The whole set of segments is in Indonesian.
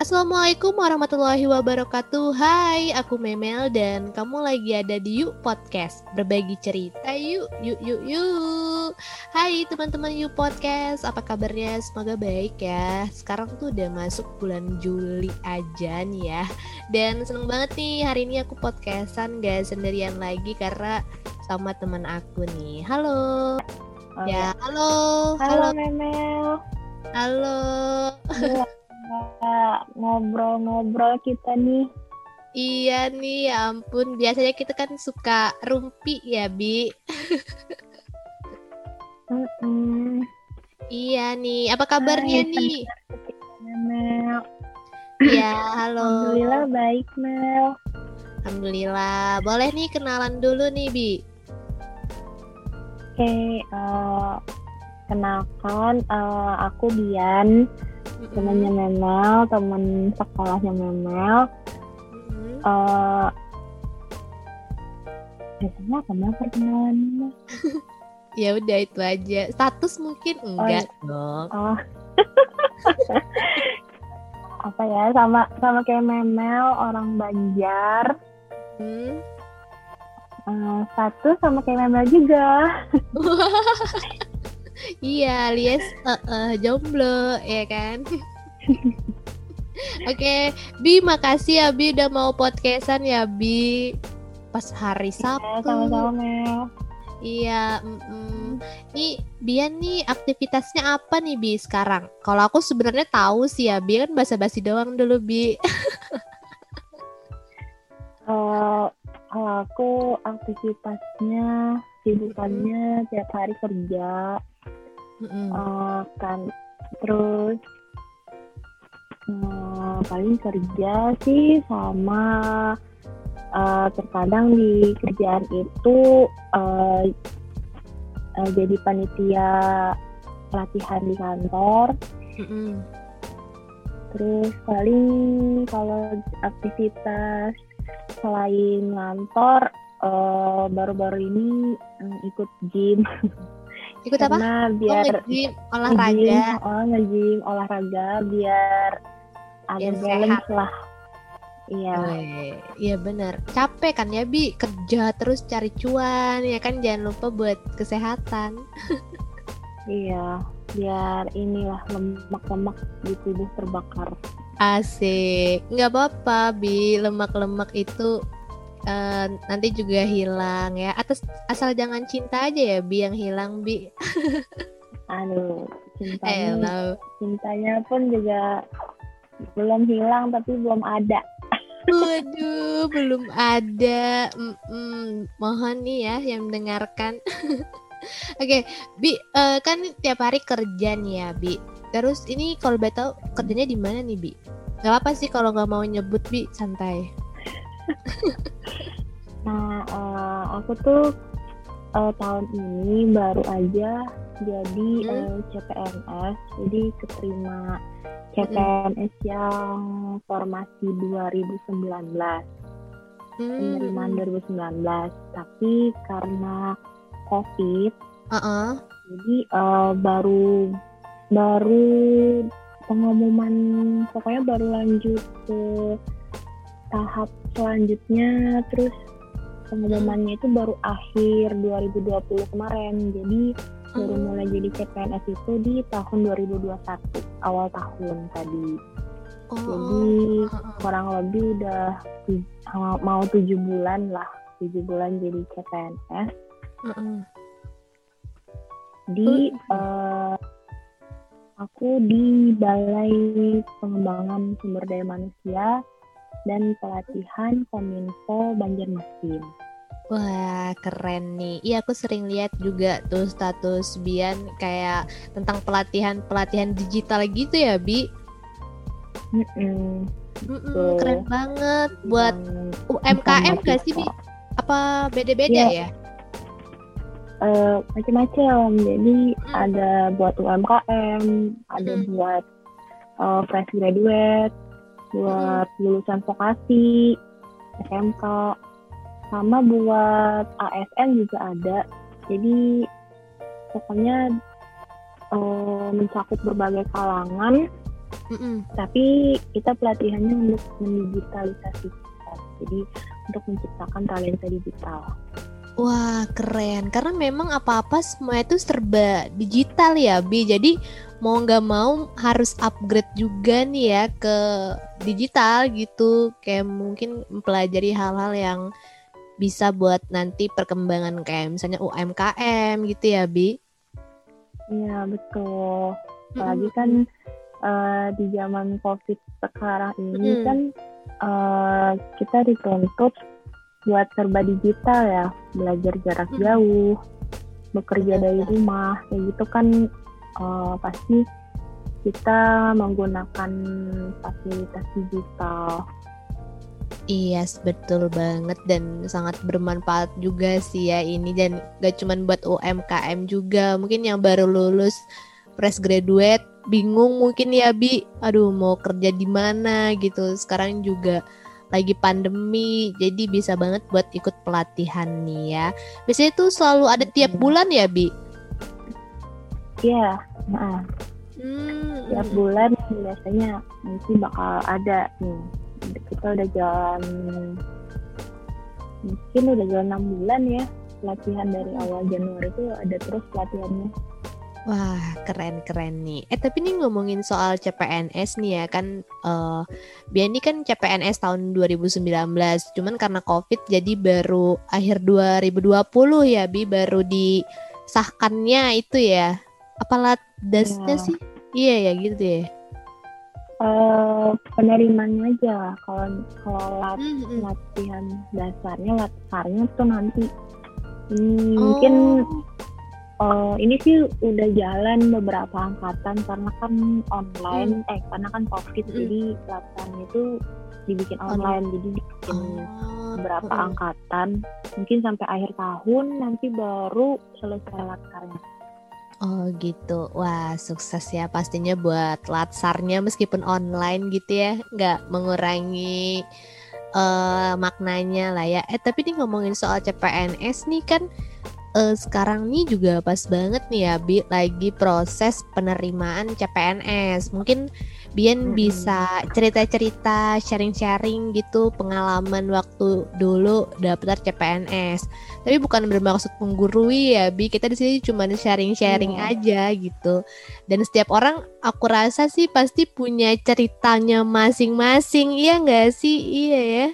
Assalamualaikum warahmatullahi wabarakatuh. Hai, aku Memel dan kamu lagi ada di Yuk Podcast. Berbagi cerita yuk, yuk, yuk, yuk. Hai teman-teman Yuk Podcast, apa kabarnya? Semoga baik ya. Sekarang tuh udah masuk bulan Juli aja nih ya. Dan seneng banget nih hari ini aku podcastan gak sendirian lagi Karena sama teman aku nih. Halo. Oh, Ya, halo. Halo, Memel. Halo. Halo. Ngobrol-ngobrol kita nih. Iya nih, ya ampun. Biasanya kita kan suka rumpi ya, Bi. Mm-mm. Iya nih, apa kabarnya Hai, nih? Memel. Iya, halo. Alhamdulillah baik, Mel. Alhamdulillah. Boleh nih kenalan dulu nih, Bi. Oke, eh, kenalkan eh, aku Bian, Mm-mm. temannya Memel, teman sekolahnya Memel. Mm-mm. Eh, biasanya apa Mel perkenalannya? Ya udah itu aja. Status mungkin enggak dong. Oh. apa ya sama sama kayak Memel orang Banjar Hmm. Eh, satu sama kayak Memel juga Iya, alias eh, eh, jomblo, ya kan? Oke, Bi, makasih ya Bi udah mau podcastan ya Bi. Pas hari ya, Sabtu. sama-sama Mel Iya, mm-mm. nih Bian nih aktivitasnya apa nih Bi sekarang? Kalau aku sebenarnya tahu sih ya, Bi kan basa-basi doang dulu Bi. Eh, kalau aku aktivitasnya sibukannya tiap hari kerja Mm-mm. eh, kan terus eh, paling kerja sih sama eh, terkadang di kerjaan itu eh, eh, jadi panitia pelatihan di kantor Mm-mm. terus paling kalau aktivitas selain ngantor eh, baru-baru ini eh, ikut gym Ikut apa? karena Oh, biar nge-gym, olahraga. nge-gym, oh nge-gym olahraga biar ada Biar balance lah. Iya. Iya bener Capek kan ya Bi? Kerja terus cari cuan Ya kan? Jangan lupa buat kesehatan. Iya biar inilah lemak-lemak di tubuh terbakar. Asik. Nggak apa-apa Bi. Lemak-lemak itu eh, Nanti juga hilang ya Atas asal jangan cinta aja ya Bi yang hilang Bi aduh Eh, cintanya Hello cintanya pun juga belum hilang tapi belum ada Waduh, belum ada. Mm-mm. Mohon nih ya yang mendengarkan. Oke, Bi, eh, kan tiap hari kerja nih ya, Bi. Terus ini kalau tahu kerjanya di mana nih, Bi? Gak apa sih kalau nggak mau nyebut, Bi, santai. Nah, eh, aku tuh eh, tahun ini baru aja jadi Hmm. eh, CPNS, jadi keterima CPNS yang formasi 2019, Hmm. penerimaan 2019. Tapi karena COVID, Uh-uh. jadi eh, baru baru pengumuman, pokoknya baru lanjut ke tahap selanjutnya, terus pengumumannya itu baru akhir 2020 kemarin. Jadi baru Hmm. mulai jadi CPNS itu di tahun 2021 awal tahun tadi. Oh, jadi uh-uh. kurang lebih udah mau tujuh bulan lah. Tujuh bulan jadi CPNS di eh, aku di Balai Pengembangan Sumber Daya Manusia dan Pelatihan Kominfo Banjarmasin. Wah, keren nih. Iya, aku sering lihat juga tuh status Bian kayak tentang pelatihan-pelatihan digital gitu ya, Bi. Mm-mm. Mm-mm, Betul. keren banget buat UMKM gak sih, Bi? Apa beda-beda Iya. ya? Eh, macam-macam. Jadi Hmm. ada buat UMKM, ada Hmm. buat eh, fresh graduate, buat lulusan vokasi, SMK, sama buat ASN juga ada. Jadi pokoknya eh, mencakup berbagai kalangan Mm-mm. Tapi kita pelatihannya untuk mendigitalisasi. Jadi untuk menciptakan talenta digital. Wah keren. Karena memang apa-apa semua itu serba digital ya Bi. Jadi mau nggak mau harus upgrade juga nih ya ke digital gitu. Kayak mungkin mempelajari hal-hal yang bisa buat nanti perkembangan kayak misalnya UMKM gitu ya Bi. Iya betul. Apalagi mm -hmm. kan uh, di zaman COVID sekarang ini mm -hmm. kan uh, kita dituntut buat serba digital ya belajar jarak hmm. jauh bekerja dari rumah kayak gitu kan uh, pasti kita menggunakan fasilitas digital Iya, yes, betul banget dan sangat bermanfaat juga sih ya ini dan gak cuma buat UMKM juga. Mungkin yang baru lulus fresh graduate bingung mungkin ya Bi, aduh mau kerja di mana gitu. Sekarang juga lagi pandemi jadi bisa banget buat ikut pelatihan nih ya. Biasanya itu selalu ada tiap bulan ya bi? Iya nah hmm. tiap bulan biasanya nanti bakal ada nih. Kita udah jalan mungkin udah jalan enam bulan ya pelatihan dari awal Januari itu ada terus pelatihannya Wah, keren-keren nih. Eh, tapi nih ngomongin soal CPNS nih ya kan uh, Biar ini kan CPNS tahun 2019, cuman karena Covid jadi baru akhir 2020 ya, Bi baru disahkannya itu ya. Apalah dasnya ya. sih? Iya ya gitu ya. Uh, penerimaannya aja kalau kalau lat, mm -hmm. latihan dasarnya latihannya tuh nanti hmm, oh. mungkin uh, ini sih udah jalan beberapa angkatan karena kan online hmm. eh karena kan covid hmm. jadi latihan itu dibikin online oh. jadi dibikin oh. beberapa hmm. angkatan mungkin sampai akhir tahun nanti baru selesai latsarnya Oh gitu, wah sukses ya pastinya buat latsarnya meskipun online gitu ya, nggak mengurangi uh, maknanya lah ya. Eh tapi nih ngomongin soal CPNS nih kan uh, sekarang nih juga pas banget nih ya Bi lagi proses penerimaan CPNS. Mungkin Bian hmm. bisa cerita-cerita, sharing-sharing gitu pengalaman waktu dulu daftar CPNS. Tapi bukan bermaksud menggurui ya Bi. Kita di sini cuma sharing-sharing hmm. aja gitu. Dan setiap orang aku rasa sih pasti punya ceritanya masing-masing. Iya nggak sih? Iya ya.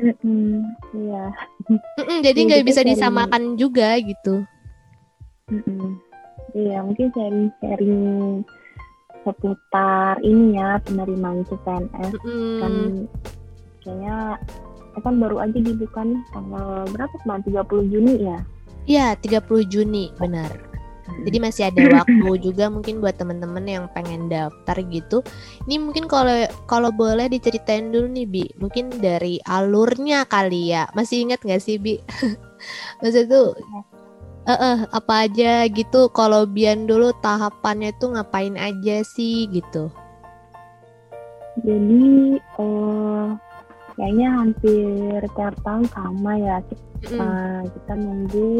Mm-mm, iya. Mm-mm, jadi nggak bisa disamakan juga gitu. Mm-mm. Iya, mungkin sharing-sharing seputar ini ya penerimaan CPNS mm. kan kayaknya kan baru aja dibuka nih tanggal berapa kemarin 30 Juni ya? Iya, 30 Juni, benar. Jadi masih ada waktu juga mungkin buat teman-teman yang pengen daftar gitu. Ini mungkin kalau kalau boleh diceritain dulu nih Bi, mungkin dari alurnya kali ya. Masih ingat nggak sih Bi? Maksud tuh eh uh, uh, apa aja gitu kalau Bian dulu tahapannya tuh ngapain aja sih gitu. Jadi uh, kayaknya hampir tiap tahun sama ya. Mm. Uh, kita nunggu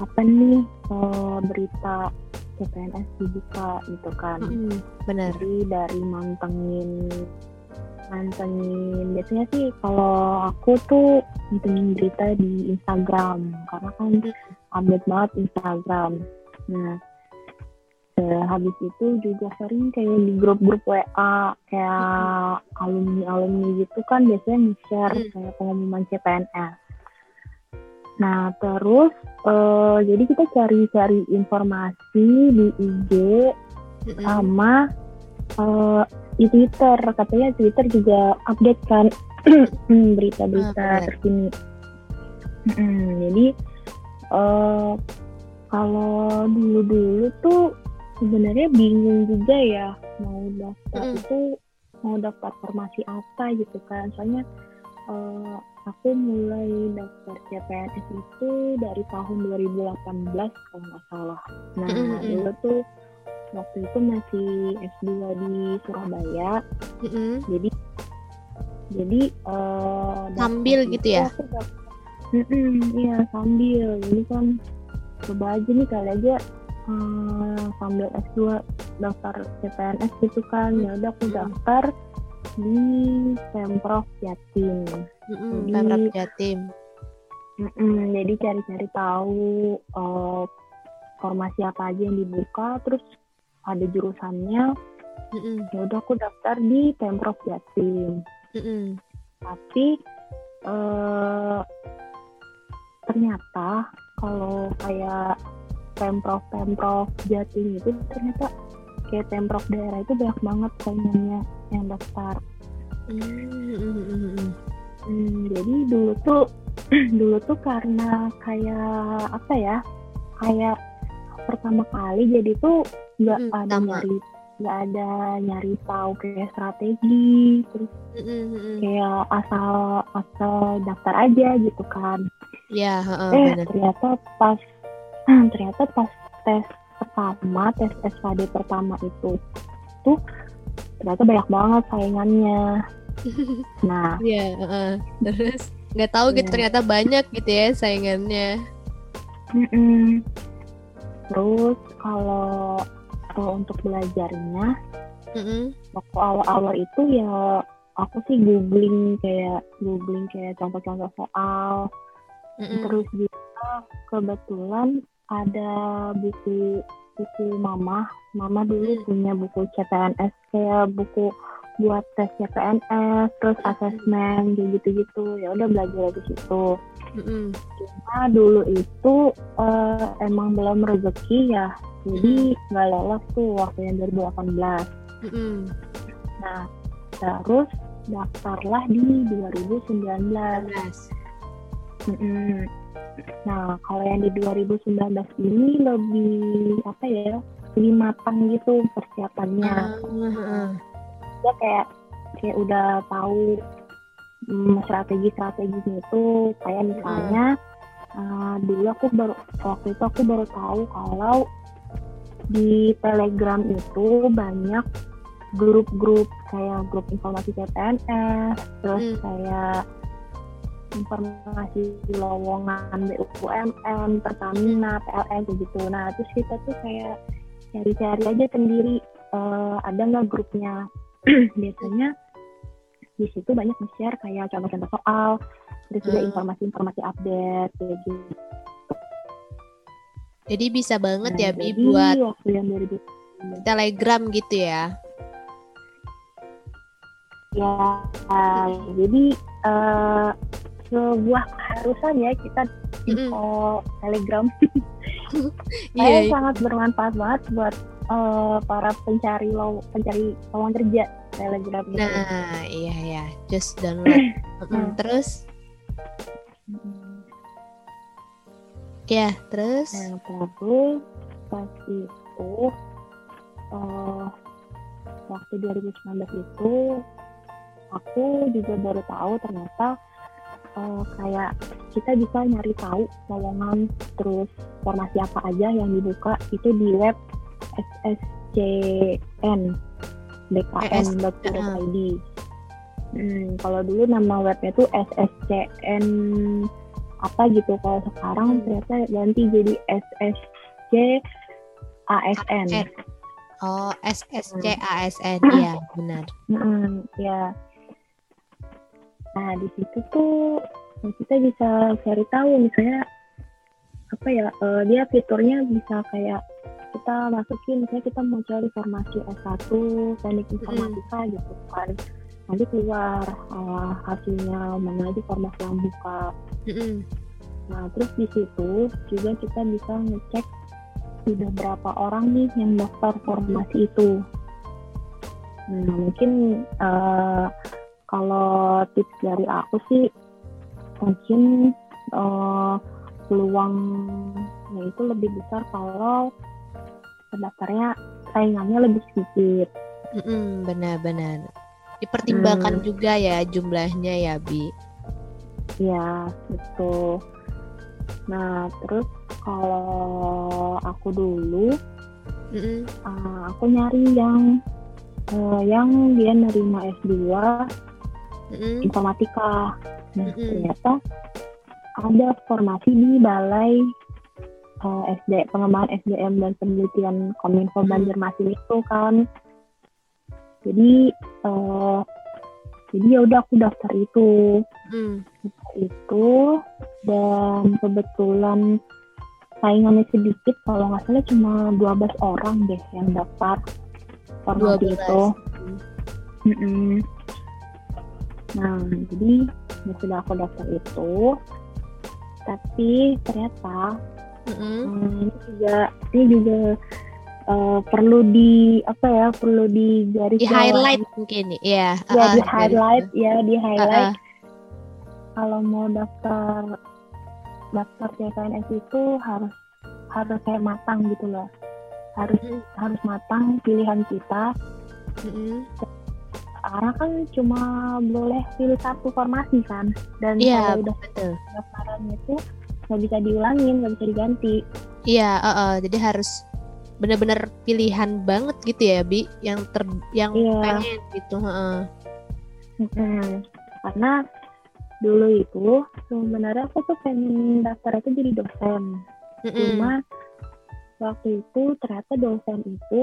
apa nih uh, berita CPNS dibuka gitu kan? Mm, benar. Jadi dari mantengin mantengin. Biasanya sih kalau aku tuh mantengin berita di Instagram. Karena kan update banget Instagram. Nah eh, habis itu juga sering kayak di grup-grup WA kayak alumni-alumni gitu kan biasanya nge-share kayak pengumuman CPNS Nah, terus uh, jadi kita cari-cari informasi di IG mm-hmm. sama uh, di Twitter. Katanya Twitter juga update kan berita-berita oh, terkini. Hmm, jadi uh, kalau dulu-dulu tuh sebenarnya bingung juga ya mau daftar mm. itu mau daftar formasi apa gitu kan. Soalnya uh, aku mulai daftar CPNS itu dari tahun 2018 kalau nggak salah. Nah mm-hmm. dulu tuh waktu itu masih S2 di Surabaya. Mm-hmm. Jadi jadi uh, sambil gitu ya? Iya sambil. Jadi kan coba aja nih kali aja uh, sambil S2 daftar CPNS gitu kan ya udah aku daftar di pemprov Jatim Mm-mm, Jadi- Pemprov Jatim. Mm-mm, jadi cari-cari tahu eh, formasi apa aja yang dibuka terus ada jurusannya Mm-mm, ya udah aku daftar di pemprov Jatim mm-mm. tapi eh, ternyata kalau kayak pemprov pemprov Jatim itu ternyata kayak pemprov daerah itu banyak banget saingannya yang daftar Mm, mm, mm, mm. Hmm, jadi dulu tuh dulu tuh karena kayak apa ya kayak pertama kali jadi tuh nggak Hmm, ada sama. nyari nggak ada nyari tahu kayak strategi terus Mm, mm, mm. kayak asal asal daftar aja gitu kan Ya, heeh, eh benar. ternyata pas ternyata pas tes pertama tes SKD pertama itu tuh ternyata banyak banget saingannya nah Iya, heeh. Terus nggak tahu gitu Iya. ternyata banyak gitu ya saingannya. Mm-mm. Terus kalau untuk belajarnya Mm-mm, waktu awal-awal itu ya aku sih googling kayak googling kayak contoh-contoh soal mm-mm. terus juga kebetulan ada buku buku mama mama dulu punya buku CPNS kayak buku buat tes CPNS terus asesmen kayak gitu-gitu ya udah belajar di situ Mm-mm. Cuma dulu itu eh, emang belum rezeki ya, jadi nggak lolos tuh waktu yang 2018. Mm-mm. Nah, terus daftarlah di 2019. Belas. Nah, kalau yang di 2019 ini lebih apa ya, lebih matang gitu persiapannya. Ah, heeh. Dia kayak kayak udah tahu mm, strategi-strateginya itu kayak misalnya uh, dulu aku baru waktu itu aku baru tahu kalau di Telegram itu banyak grup-grup kayak grup informasi CPNS terus Hmm. kayak informasi lowongan BUMN, Pertamina, PLN gitu. Nah terus kita tuh kayak cari-cari aja sendiri eh, ada nggak grupnya. Biasanya di situ banyak nge-share kayak contoh-contoh soal, terus juga Hmm. informasi-informasi update kayak gitu. Jadi bisa banget Nah, ya Bi buat waktu yang 2000 Telegram gitu ya. ya jadi eh, sebuah keharusan ya kita info Telegram. Iya. Saya iya. sangat bermanfaat banget buat eh, para pencari low pencari lowongan kerja Telegram itu. Nah, iya ya, just download. Hmm. Terus, Mm. ya, terus. Nah, terus pas itu eh, waktu 2019 itu aku juga baru tahu ternyata eh, kayak kita bisa nyari tahu lowongan terus formasi apa aja yang dibuka itu di web SSCN bkn.co.id. Hmm, kalau dulu nama webnya tuh SSCN apa gitu kalau sekarang Hmm. ternyata ganti jadi SSC ASN. ASN. Oh, SSCASN, Hmm. iya benar. Mm-mm, ya. Nah di situ tuh kita bisa cari tahu misalnya apa ya eh, dia fiturnya bisa kayak kita masukin misalnya kita mau cari formasi S1 teknik informatika gitu kan nanti keluar eh, hasilnya mana aja formasi yang buka Mm-mm. Nah, terus di situ juga kita bisa ngecek sudah berapa orang nih yang daftar formasi itu. Nah, mungkin eh, kalau tips dari aku sih mungkin eh, peluangnya itu lebih besar kalau pendaftarnya saingannya lebih sedikit. Mm-mm, benar-benar. Dipertimbangkan Hmm. juga ya jumlahnya ya, Bi. Ya, gitu. Nah, terus kalau aku dulu. Uh, aku nyari yang uh, yang dia nerima S2 Mm-mm. informatika. Nah, Mm-mm. ternyata ada formasi di balai uh, SD pengembangan SDM dan penelitian Kominfo. Banjarmasin itu kan. Jadi uh, jadi ya udah aku daftar itu Hmm. itu dan kebetulan saingannya sedikit kalau nggak salah cuma 12 orang deh yang daftar formasi 12. itu. Hmm. Mm-mm. Nah, jadi sudah aku daftar itu, tapi ternyata Mm-mm. hmm, ini juga ini juga eh, perlu di apa ya perlu di garis Di highlight mungkin ya. ya Ah, di highlight ya di highlight ah. kalau mau daftar daftar CKNS itu harus harus kayak matang gitu loh harus Mm-mm. harus matang pilihan kita Mm-mm. Karena kan cuma boleh pilih satu formasi kan dan Iya, kalau udah betul. pendaftaran itu nggak bisa diulangin nggak bisa diganti Iya, ah, ah. jadi harus benar-benar pilihan banget gitu ya, Bi, yang ter yang Iya. pengen gitu, heeh. Mm-mm. karena dulu itu sebenarnya aku tuh pengen daftar itu jadi dosen Mm-mm. cuma waktu itu ternyata dosen itu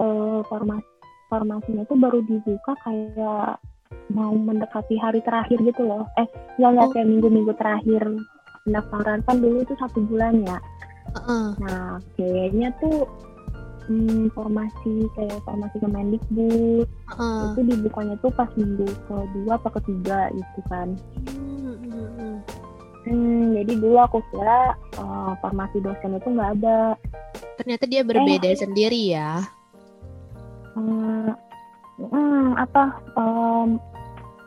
eh, formasi formasinya itu baru dibuka kayak mau mendekati hari terakhir gitu loh eh nggak nggak Oh. kayak minggu-minggu terakhir pendaftaran kan dulu itu satu bulan ya Heeh. nah kayaknya tuh hmm, formasi kayak formasi Kemendikbud heeh. itu dibukanya tuh pas minggu kedua atau ketiga gitu kan mm. hmm, jadi dulu aku kira eh, formasi dosen itu nggak ada Ternyata dia berbeda sendiri ya. Hmm, hmm, apa em,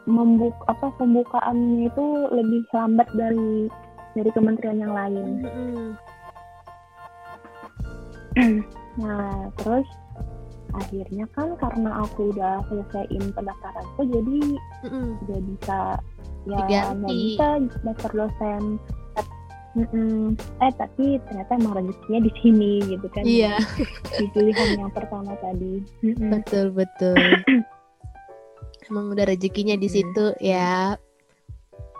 membuk apa pembukaannya itu lebih lambat dari dari kementerian yang lain. Mm-mm. Nah terus akhirnya kan karena aku udah selesaiin pendaftaranku jadi Mm-mm. udah bisa ya nggak bisa daftar dosen. Mm-mm. Eh tapi ternyata emang rezekinya di sini gitu kan. Iya, Di pilihan yang pertama tadi. Mm-mm. betul betul. Emang udah rezekinya di situ ya.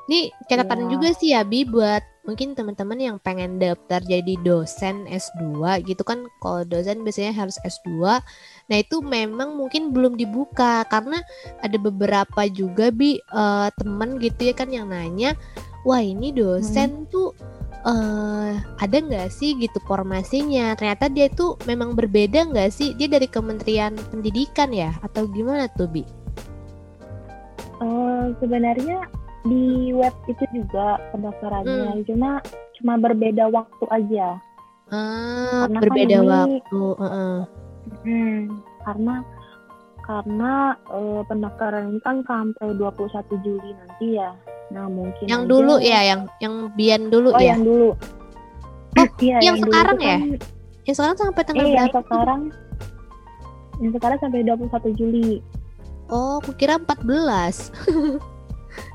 Ini catatan Iya. juga sih ya Bi buat mungkin teman-teman yang pengen daftar jadi dosen S2 gitu kan kalau dosen biasanya harus S2. Nah, itu memang mungkin belum dibuka karena ada beberapa juga Bi eh, temen gitu ya kan yang nanya, "Wah, ini dosen tuh eh ada nggak sih gitu formasinya? Ternyata dia tuh memang berbeda nggak sih? Dia dari Kementerian Pendidikan ya atau gimana tuh Bi? Eh, sebenarnya di web itu juga pendaftarannya, cuma cuma berbeda waktu aja. Ah, Karena kan berbeda ini- waktu. heeh. Hmm, karena karena eh, pendaftaran ini kan sampai 21 Juli nanti ya. Nah mungkin Yang aja- dulu ya, yang yang Bian dulu Oh ya. yang dulu. Oh, iya, yang dulu sekarang ya? kan- Yang sekarang sampai tanggal Eh, yang sekarang yang sekarang sampai 21 Juli. Oh, aku kira 14.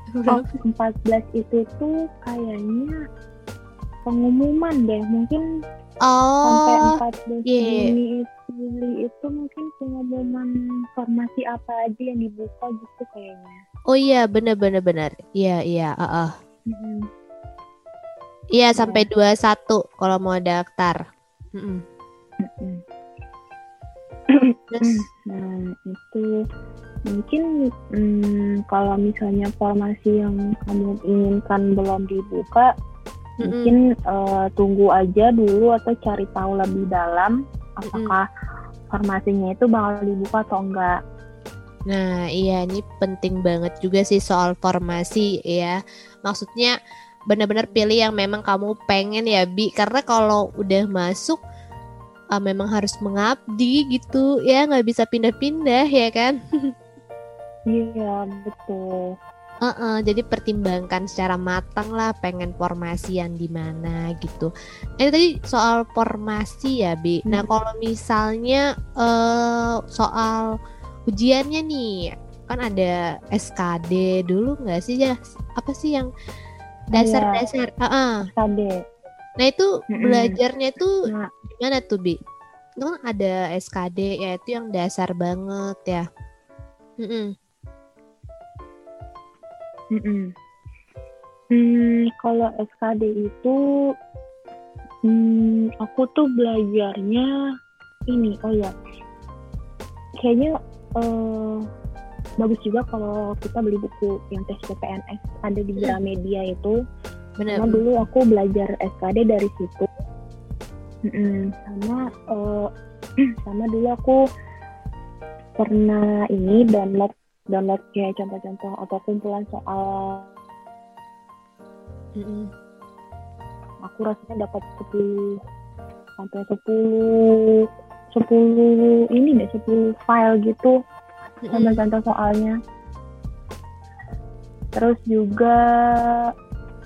Oh, 14 itu tuh kayaknya pengumuman deh. Mungkin sampai Oh, 14 iya. Juni itu, Juli itu mungkin pengumuman formasi apa aja yang dibuka gitu kayaknya. Oh iya bener bener bener. Iya iya. heeh. Mm-mm. Iya sampai 21 kalau mau daftar. Mm-mm. Mm-mm. Terus, Nah itu mungkin mm, kalau misalnya formasi yang kamu inginkan belum dibuka, mm-mm. mungkin eh, tunggu aja dulu atau cari tahu lebih dalam apakah formasinya itu bakal dibuka atau enggak. Nah, iya ini penting banget juga sih soal formasi ya. Maksudnya benar-benar pilih yang memang kamu pengen ya, Bi. Karena kalau udah masuk ah, memang harus mengabdi gitu ya, nggak bisa pindah-pindah ya kan. Iya betul. Heeh, jadi pertimbangkan secara matang lah pengen formasi yang di mana gitu. Nah, itu tadi soal formasi ya, Bi. Nah, Hmm. kalau misalnya eh soal ujiannya nih, kan ada SKD dulu nggak sih ya? Apa sih yang dasar-dasar? Heeh. KD. Nah, itu belajarnya itu Nah, gimana tuh, Bi? Itu kan ada SKD ya, itu yang dasar banget ya. Mm-mm. mm-mm. Hmm, kalau SKD itu Hmm, aku tuh belajarnya ini, oh ya, kayaknya eh, bagus juga kalau kita beli buku yang tes CPNS ada di Gramedia itu. Benar. Sama dulu aku belajar SKD dari situ. Mm-mm, sama eh, sama dulu aku pernah ini download download kayak contoh-contoh atau kumpulan soal Mm-mm. aku rasanya dapat 10 sampai 10 10 ini deh 10 file gitu sama contoh soalnya terus juga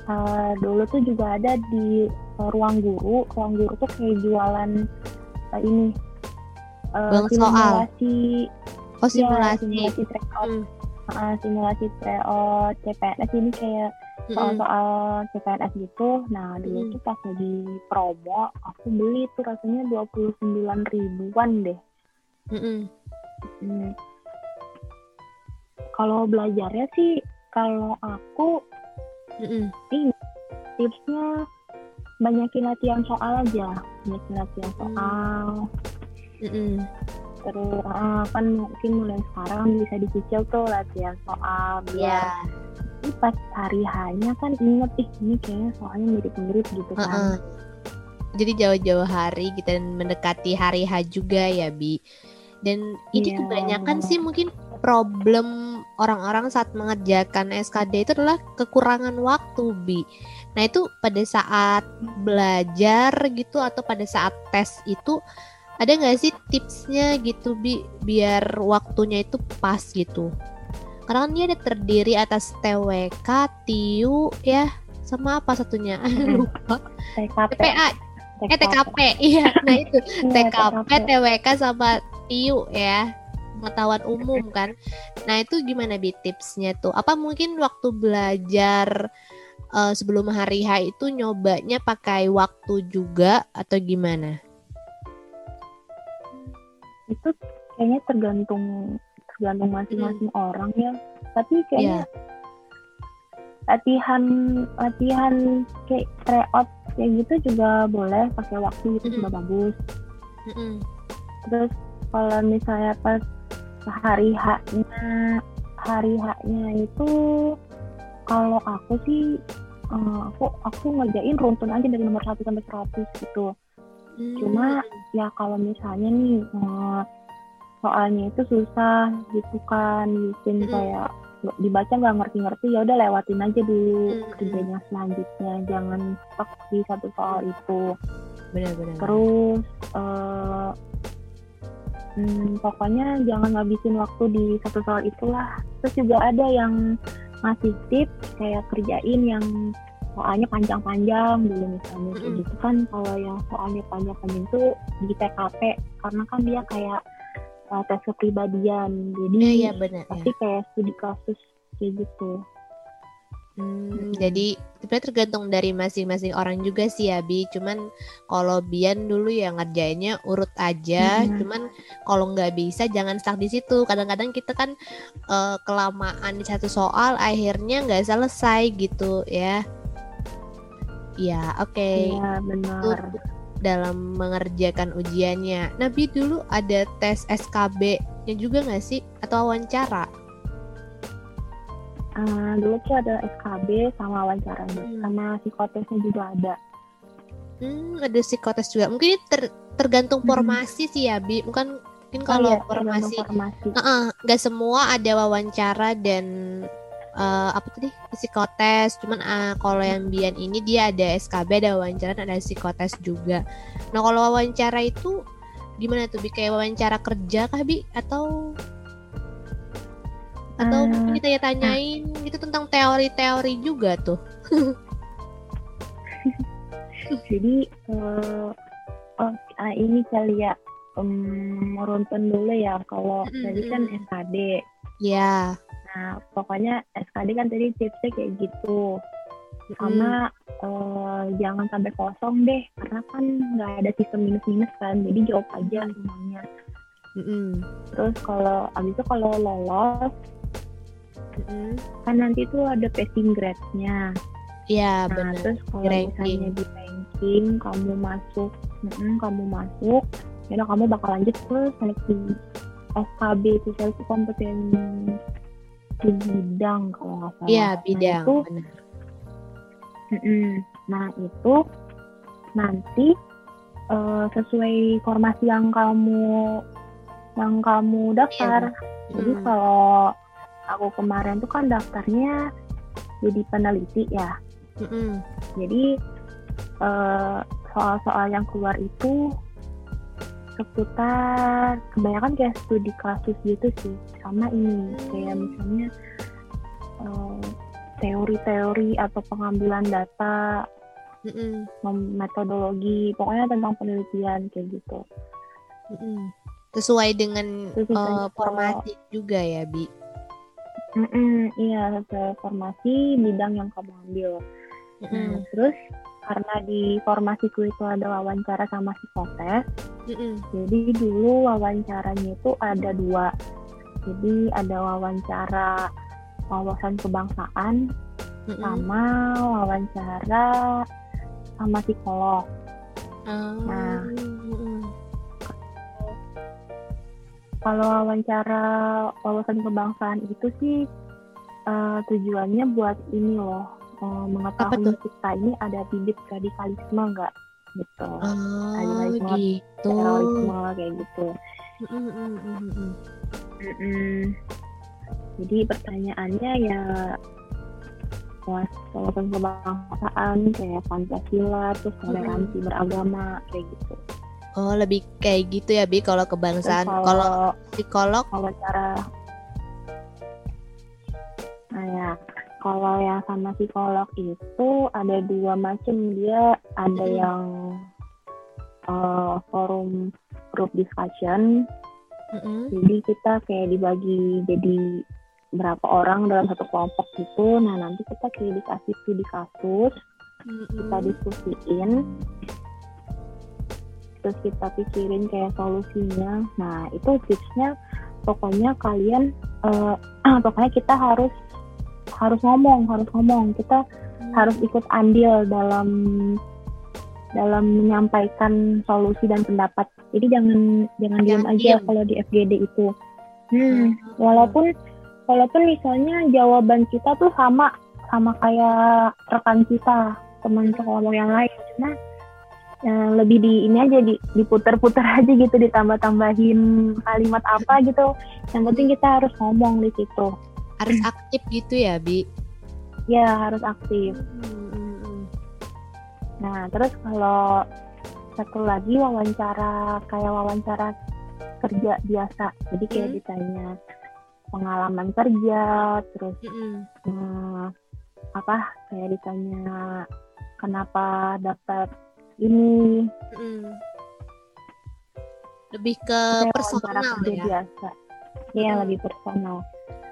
eh, dulu tuh juga ada di eh, ruang guru ruang guru tuh kayak jualan eh, ini eh, Bang soal. simulasi Oh ya, simulasi. simulasi tryout Hmm. Ah, simulasi tryout CPNS ini kayak. Soal-soal CPNS gitu. Nah, dulu Mm. tuh pas lagi promo, aku beli tuh rasanya 29 ribuan deh. Mm-mm. Hmm. Kalau belajarnya sih, kalau aku Mm-mm. tipsnya banyakin latihan soal aja. Banyakin latihan Hmm. soal. Mm-mm. Terus ah, kan mungkin mulai sekarang bisa dicicil tuh latihan soal biar Ya. Tapi pas hari hanya kan inget ih ini kayaknya soalnya mirip-mirip gitu kan. Heeh. Jadi jauh-jauh hari kita mendekati hari H juga ya Bi. Dan ini Iya, kebanyakan sih mungkin problem orang-orang saat mengerjakan SKD itu adalah kekurangan waktu Bi. Nah itu pada saat belajar gitu atau pada saat tes itu ada nggak sih tipsnya gitu Bi biar waktunya itu pas gitu? Karena kan dia ada terdiri atas TWK, TIU ya sama apa satunya? Lupa. TKP. TPA eh TKP iya nah itu. Iya, TKP TWK sama TIU ya. Pengetahuan umum kan. Nah itu gimana bi tipsnya tuh? Apa mungkin waktu belajar eh, sebelum hari H itu nyobanya pakai waktu juga atau gimana? Itu kayaknya tergantung tergantung masing-masing orang ya. Tapi kayaknya latihan latihan kayak tryout kayak gitu juga boleh pakai waktu itu Mm-mm. juga bagus. Mm-mm. Terus kalau misalnya pas hari H-nya hari H-nya itu kalau aku sih eh, aku aku ngerjain runtun aja dari nomor 1 sampai 100 gitu. Cuma ya kalau misalnya nih eh, soalnya itu susah gitu kan bikin Mm-mm. kayak dibaca nggak ngerti-ngerti ya udah lewatin aja dulu Mm-mm. kerjanya selanjutnya jangan stuck di satu soal itu benar-benar terus eh, hmm, pokoknya jangan ngabisin waktu di satu soal itulah terus juga ada yang ngasih tips kayak kerjain yang soalnya panjang-panjang dulu misalnya kayak Mm-mm. gitu kan kalau yang soalnya panjang-panjang itu di TKP karena kan dia kayak uh, tes kepribadian jadi Iya iya benar ya. pasti kayak studi kasus kayak gitu Hmm, jadi sebenarnya tergantung dari masing-masing orang juga sih ya Bi. Cuman kalau Bian dulu ya ngerjainnya urut aja. Mhm. Cuman kalau nggak bisa jangan stuck di situ. Kadang-kadang kita kan eh, kelamaan di satu soal akhirnya nggak selesai gitu ya. Ya oke. iya Itu benar dalam mengerjakan ujiannya. Nabi dulu ada tes SKB-nya juga nggak sih atau wawancara? Uh, dulu tuh ada SKB sama wawancaranya Hmm. sama psikotesnya juga ada Hmm, ada psikotes juga. Mungkin ini ter- tergantung Hmm. formasi sih ya, Bi. Mungkin mungkin Oh kalau iya, formasi, formasi Heeh, nggak semua ada wawancara dan eh, apa tadi psikotes. Cuman eh, kalau yang Bian ini dia ada SKB, ada wawancara, ada psikotes juga. Nah kalau wawancara itu gimana tuh, Bi? Kayak wawancara kerja kah, Bi? Atau atau Eh, mungkin ditanya-tanyain gitu tentang teori-teori juga tuh. jadi eh, oh ah, ini kali ya um, meruntun dulu ya kalau Mm-mm, tadi kan. SKD Ya. nah pokoknya SKD kan tadi tipsnya kayak gitu sama eh, jangan sampai kosong deh karena kan nggak ada sistem minus minus kan jadi jawab aja semuanya Mm-mm. terus kalau abis itu kalau lolos Mm-mm. kan nanti tuh ada passing grade-nya Ya nah benar. terus kalau misalnya di ranking kamu masuk mm, kamu masuk ya udah kamu bakal lanjut ke seleksi SKB itu seleksi kompeten di bidang kalau nggak salah Iya, Nah, bidang. itu benar. Mm-mm. Nah itu nanti eh, sesuai formasi yang kamu yang kamu daftar. Jadi Mm. kalau aku kemarin tuh kan daftarnya jadi peneliti ya. Mm-mm. Jadi eh, soal-soal yang keluar itu seputar kebanyakan kayak studi kasus gitu sih. Sama ini kayak misalnya eh, teori-teori atau pengambilan data Mm-mm. mem- metodologi pokoknya tentang penelitian kayak gitu Mm-mm. Sesuai dengan eh, misalnya kalau- formasi juga ya, Bi. Iya sesuai formasi bidang yang kamu ambil Nah, Mm-mm. terus karena di formasiku itu ada wawancara sama psikotes Mm-mm. jadi dulu wawancaranya itu ada dua jadi ada wawancara wawasan kebangsaan Mm-mm. sama wawancara sama psikolog Ah, Nah. mm-mm. kalau wawancara wawasan kebangsaan itu sih eh, tujuannya buat ini loh eh, mengetahui kita ini ada bibit radikalisme nggak gitu Oh, radikalisme gitu. terorisme kayak gitu mm-mm, mm-mm. Mm-mm. jadi pertanyaannya ya was- wawasan kebangsaan kayak pancasila terus toleransi beragama kayak gitu Oh, lebih kayak gitu ya, Bi, kalau Terus kebangsaan. kalau Kalau psikolog, kalau cara nah ya kalau yang sama psikolog itu ada dua macam dia ada Mm. yang eh, forum group discussion Mm-mm. jadi kita kayak dibagi jadi berapa orang dalam satu kelompok gitu nah nanti kita kayak dikasih studi kasus kita Mm-mm. diskusiin terus kita pikirin kayak solusinya nah itu tipsnya pokoknya kalian eh, pokoknya kita harus harus ngomong harus ngomong. Kita harus ikut andil dalam dalam menyampaikan solusi dan pendapat. Jadi jangan jangan diam aja kalau di FGD itu. Hmm, walaupun walaupun misalnya jawaban kita tuh sama sama kayak rekan kita teman sekelompok yang lain. Cuma eh, lebih di ini aja di diputer-puter aja gitu ditambah-tambahin kalimat apa gitu. Yang penting kita harus ngomong di situ harus aktif gitu ya, Bi. ya harus aktif nah terus kalau satu lagi wawancara kayak wawancara kerja biasa jadi kayak Hmm. ditanya pengalaman kerja terus Mm-mm. eh, apa kayak ditanya kenapa dapat ini Mm-mm. Lebih ke kayak personal ya. biasa iya Hmm. lebih personal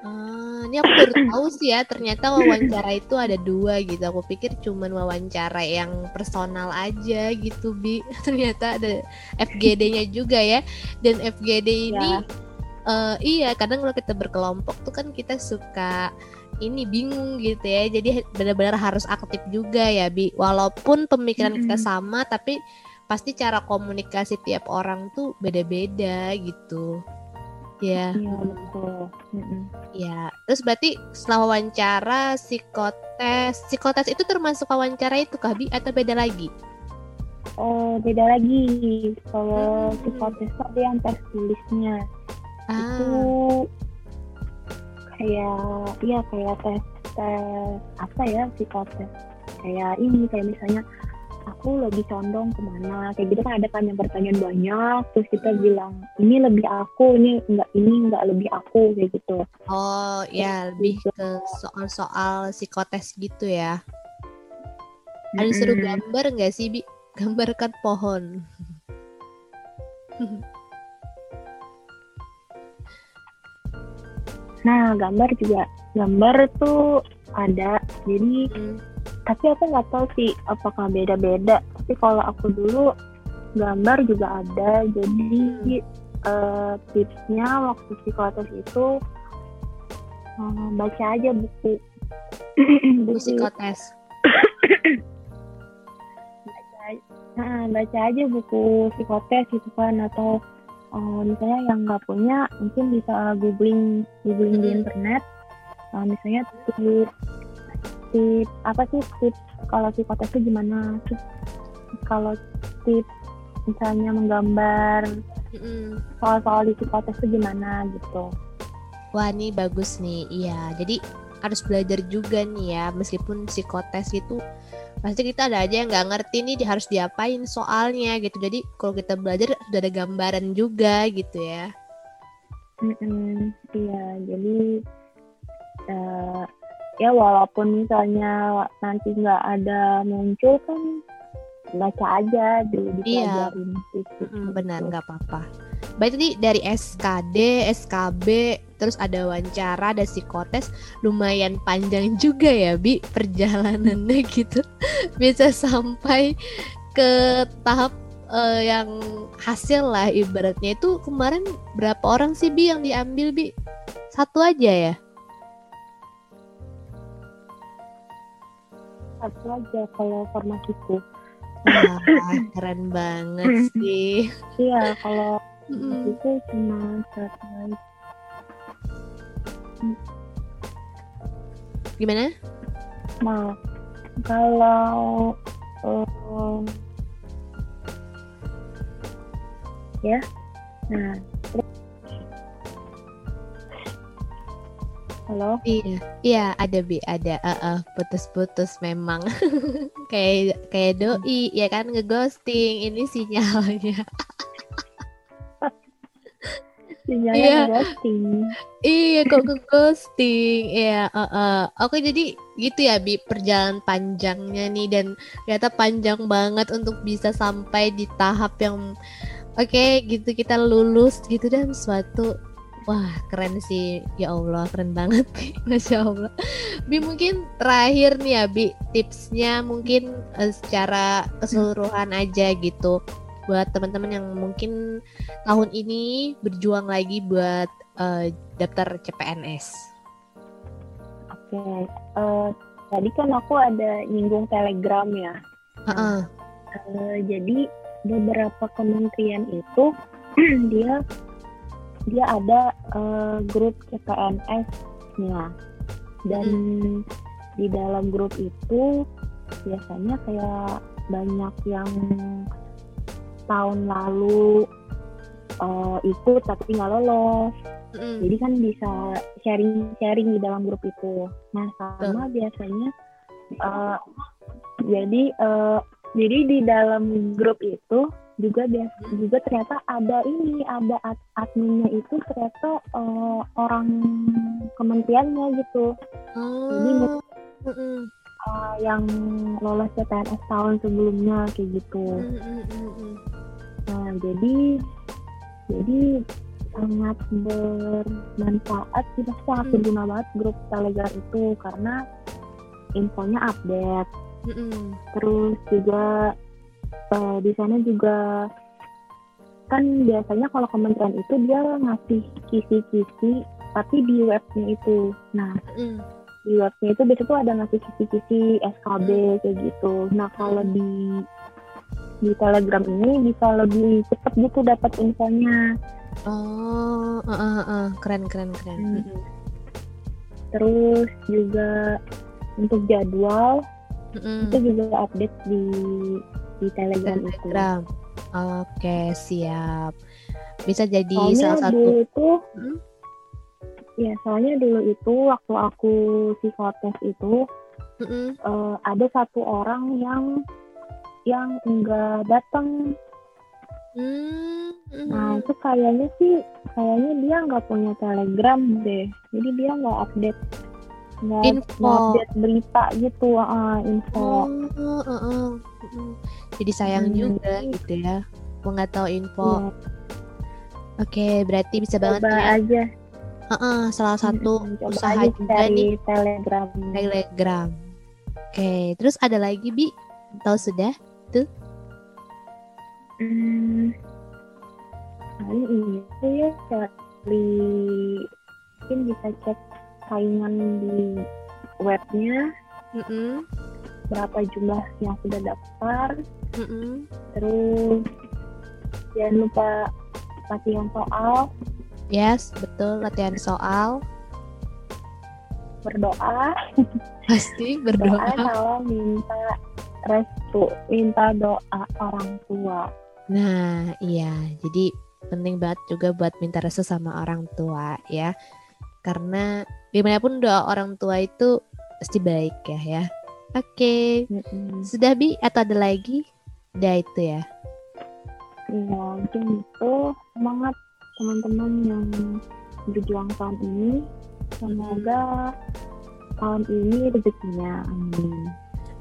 Ah, ini aku baru tahu sih ya, ternyata wawancara itu ada dua gitu. Aku pikir cuman wawancara yang personal aja gitu, Bi. Ternyata ada FGD-nya juga ya. Dan FGD ini Ya. eh, iya, kadang kalau kita berkelompok tuh kan kita suka ini bingung gitu ya. Jadi benar-benar harus aktif juga ya, Bi. Walaupun pemikiran kita sama, tapi pasti cara komunikasi tiap orang tuh beda-beda gitu. Ya. iya betul Mm-mm. Ya, terus berarti setelah wawancara psikotes, psikotes itu termasuk wawancara itu kah Bi atau beda lagi? oh beda lagi kalau Hmm. psikotes tuh ada yang tes tulisnya itu Ah, kayak iya kayak tes tes apa ya psikotes kayak ini kayak misalnya aku lebih condong ke mana kayak gitu kan ada kan yang pertanyaan banyak terus kita Hmm. bilang ini lebih aku ini enggak ini enggak lebih aku kayak gitu oh ya lebih ke soal-soal psikotes gitu ya. Ada seru Mm-mm. gambar nggak sih Bi? Gambarkan pohon. nah gambar juga gambar tuh ada jadi Hmm. Tapi aku nggak tahu sih apakah beda-beda. Tapi kalau aku dulu gambar juga ada. Jadi eh, tipsnya waktu psikotes itu eh, baca aja buku. Bu psikotes. baca, nah, baca aja buku psikotes gitu kan. Atau uh, misalnya yang nggak punya mungkin bisa googling googling di internet. Uh, misalnya tips tips apa sih tips kalau psikotes itu gimana terus kalau tips misalnya menggambar soal-soal di psikotes itu gimana gitu Wah ini bagus nih, iya. Jadi harus belajar juga nih ya, meskipun psikotes itu pasti kita ada aja yang nggak ngerti nih harus diapain soalnya gitu. Jadi kalau kita belajar sudah ada gambaran juga gitu ya. Mm-mm, iya jadi eh, ya walaupun misalnya nanti nggak ada muncul kan baca aja dulu Iya. dipelajarin gitu. Mm, benar nggak apa-apa. Baik tadi dari SKD, SKB, terus ada wawancara, ada psikotes, lumayan panjang juga ya Bi perjalanannya gitu. Bisa sampai ke tahap eh, yang hasil lah ibaratnya itu kemarin berapa orang sih Bi yang diambil Bi? Satu aja ya? Satu aja kalau formasiku Wah, keren banget sih. iya kalau Mm-mm. itu cuma satu aja Gimana? nah kalau em, ya nah terus halo? Iya, iya ada bi, ada, eh, eh, putus-putus memang, kayak kayak doi, ya kan ngeghosting, ini sinyalnya. sinyalnya Iya. ghosting iya kok ngeghosting, iya, eh, eh. Oke jadi gitu ya bi, perjalanan panjangnya nih. Dan ternyata panjang banget untuk bisa sampai di tahap yang oke gitu kita lulus gitu dan suatu Wah keren sih ya Allah keren banget Masya Allah Bi mungkin terakhir nih ya Bi tipsnya mungkin eh, secara keseluruhan aja gitu buat teman-teman yang mungkin tahun ini berjuang lagi buat eh, daftar CPNS. Oke, eh, tadi kan aku ada nyinggung Telegram ya. Heeh. Eh, jadi beberapa kementerian itu dia dia ada eh, grup CPNS-nya dan di dalam grup itu biasanya kayak banyak yang tahun lalu eh, ikut tapi nggak lolos Mm-mm. jadi kan bisa sharing-sharing di dalam grup itu. Nah, sama biasanya eh, jadi eh, jadi di dalam grup itu juga juga ternyata ada ini ada ad- adminnya itu ternyata eh, orang kementeriannya gitu Jadi, Oh. Mm-mm. Eh, yang lolos CPNS tahun sebelumnya kayak gitu. Mm-mm. Nah, jadi jadi sangat bermanfaat sih pasti sangat Hmm. berguna banget grup Telegram itu karena infonya update. Terus juga eh, di sana juga kan biasanya kalau kementerian itu dia ngasih kisi-kisi tapi di webnya itu. Nah, Mm-mm. di webnya itu biasanya tuh ada ngasih kisi-kisi SKB kayak gitu. Nah kalau di di Telegram ini bisa lebih cepet gitu dapat infonya. Oh, uh, uh, uh. keren keren keren. Hmm. Mm-mm. Terus juga untuk jadwal Mm-mm. itu juga update di di Telegram. Telegram. Oke, siap. Bisa jadi Soalnya salah satu. dulu itu Hmm? ya soalnya dulu itu waktu aku psikotes itu Mm-mm. eh, ada satu orang yang yang enggak datang Hmm, Nah mm. itu kayaknya sih kayaknya dia nggak punya telegram deh. Jadi dia nggak update nggak Info. nggak update berita gitu info. Uh, uh. Mm. Jadi sayang Hmm. juga gitu ya. Mau nggak tahu info. Iya, Oke, berarti bisa banget coba ya. aja. Heeh, salah satu Mm, coba usaha aja juga nih telegram. Telegram. Oke, terus ada lagi Bi? Tahu sudah? Hmm, paling itu ya cari mungkin bisa cek saingan di webnya Mm-mm. Berapa jumlah yang sudah daftar Mm-mm. terus jangan lupa latihan soal Yes, betul latihan soal. berdoa Pasti berdoa berdoa. kalau minta restu minta doa orang tua Nah, iya. Jadi penting banget juga buat minta restu sama orang tua ya. Karena gimana pun doa orang tua itu pasti baik ya ya. Oke, Mm-mm. sudah Bi atau ada lagi? Udah itu ya. Iya, mungkin itu semangat teman-teman yang berjuang tahun ini. Semoga tahun ini rezekinya, amin.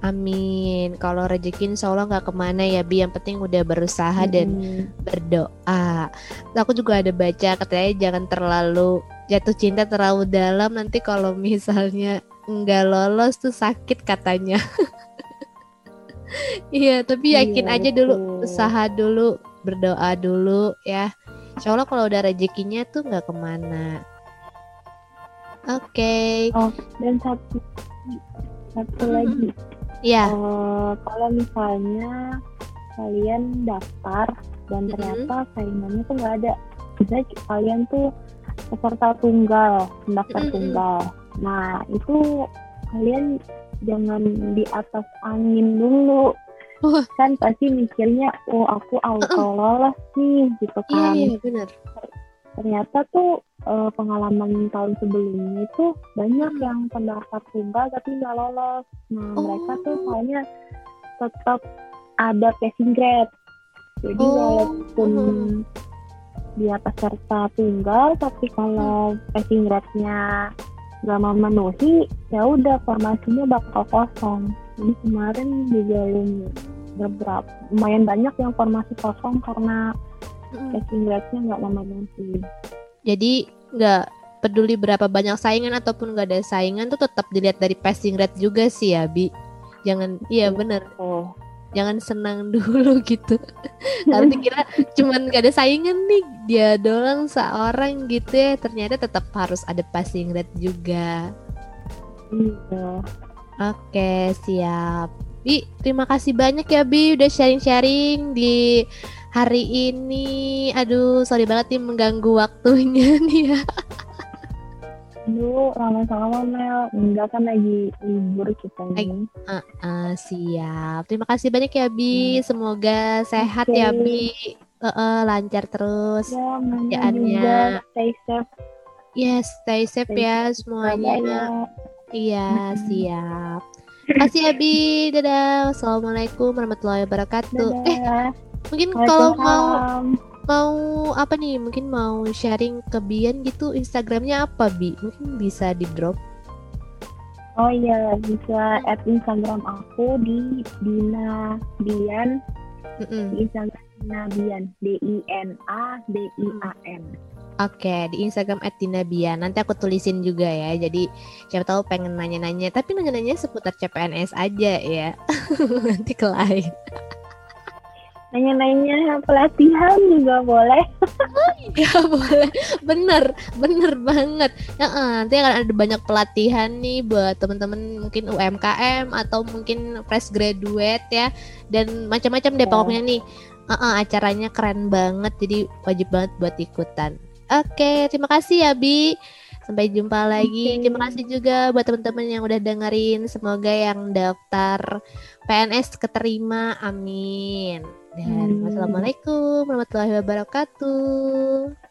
Amin. Kalau rezeki insya Allah nggak ke mana ya Bi. Yang penting udah berusaha dan Mm-mm. berdoa. Aku juga ada baca katanya jangan terlalu jatuh cinta terlalu dalam nanti kalau misalnya nggak lolos tuh sakit katanya. Iya, tapi yakin Iya, aja dulu, betul. usaha dulu, berdoa dulu ya. Insya Allah kalau udah rezekinya tuh nggak ke mana. Oke, Dan satu satu lagi, ya, eh, kalau misalnya kalian daftar dan ternyata saingannya tuh nggak ada, misalnya kalian tuh peserta tunggal, pendaftar Mm-mm. tunggal. Nah itu kalian jangan di atas angin dulu. Wah. Kan pasti mikirnya, oh aku auto lolos nih, gitu iya kan. iya benar. Ternyata tuh eh, pengalaman tahun sebelumnya itu banyak yang pendaftar tunggal tapi nggak lolos. Nah Oh. mereka tuh soalnya tetap ada passing grade. Jadi Oh. walaupun Mhm. dia peserta tunggal tapi kalau passing grade-nya nggak memenuhi ya udah formasinya bakal kosong. Jadi kemarin juga beberapa lumayan banyak yang formasi kosong karena passing grade-nya nggak memenuhi. Jadi nggak peduli berapa banyak saingan ataupun nggak ada saingan tuh tetap dilihat dari passing rate juga sih ya Bi. Jangan, iya bener. Oh. Jangan senang dulu gitu. Karena dikira cuman gak ada saingan nih dia doang seorang gitu ya. Ternyata tetap harus ada passing rate juga. Iya. Oke siap. Bi, terima kasih banyak ya Bi udah sharing-sharing di hari ini. Aduh, sorry banget nih mengganggu waktunya nih ya. Dulu sama-sama Mel, enggak kan lagi libur kita ini. Ah, siap. Terima kasih banyak ya Bi. Semoga sehat ya Oke. Bi. Eh, eh, lancar terus. Ya, kerjaannya. stay safe. Yes, stay safe Stay ya safe. semuanya. Bye-bye. Iya, siap. Makasih ya Bi. Dadah. Wassalamualaikum warahmatullahi wabarakatuh. Eh, Dadah. mungkin kalau mau. Mau apa nih? Mungkin mau sharing ke Bian gitu Instagramnya apa Bi? Mungkin bisa di drop. Oh iya, bisa add Instagram aku di Dina Bian, Mm-mm. di Instagram Dina Bian, D I N A D I A N. Oke, di Instagram @dinabian. Nanti aku tulisin juga ya. Jadi siapa tahu pengen nanya-nanya, tapi nanya-nanya seputar CPNS aja ya. Nanti ke lain. Nanya-nanya pelatihan juga boleh. Ya boleh, bener, bener banget. Ya, nanti akan ada banyak pelatihan nih buat teman-teman mungkin UMKM atau mungkin fresh graduate ya, dan macam-macam deh Ya. pokoknya nih. Eh, eh, acaranya keren banget, jadi wajib banget buat ikutan. Oke, terima kasih ya Bi. Sampai jumpa lagi. Oke. Terima kasih juga buat teman-teman yang udah dengerin. Semoga yang daftar PNS keterima. Amin. Dan Hmm. wassalamualaikum warahmatullahi wabarakatuh.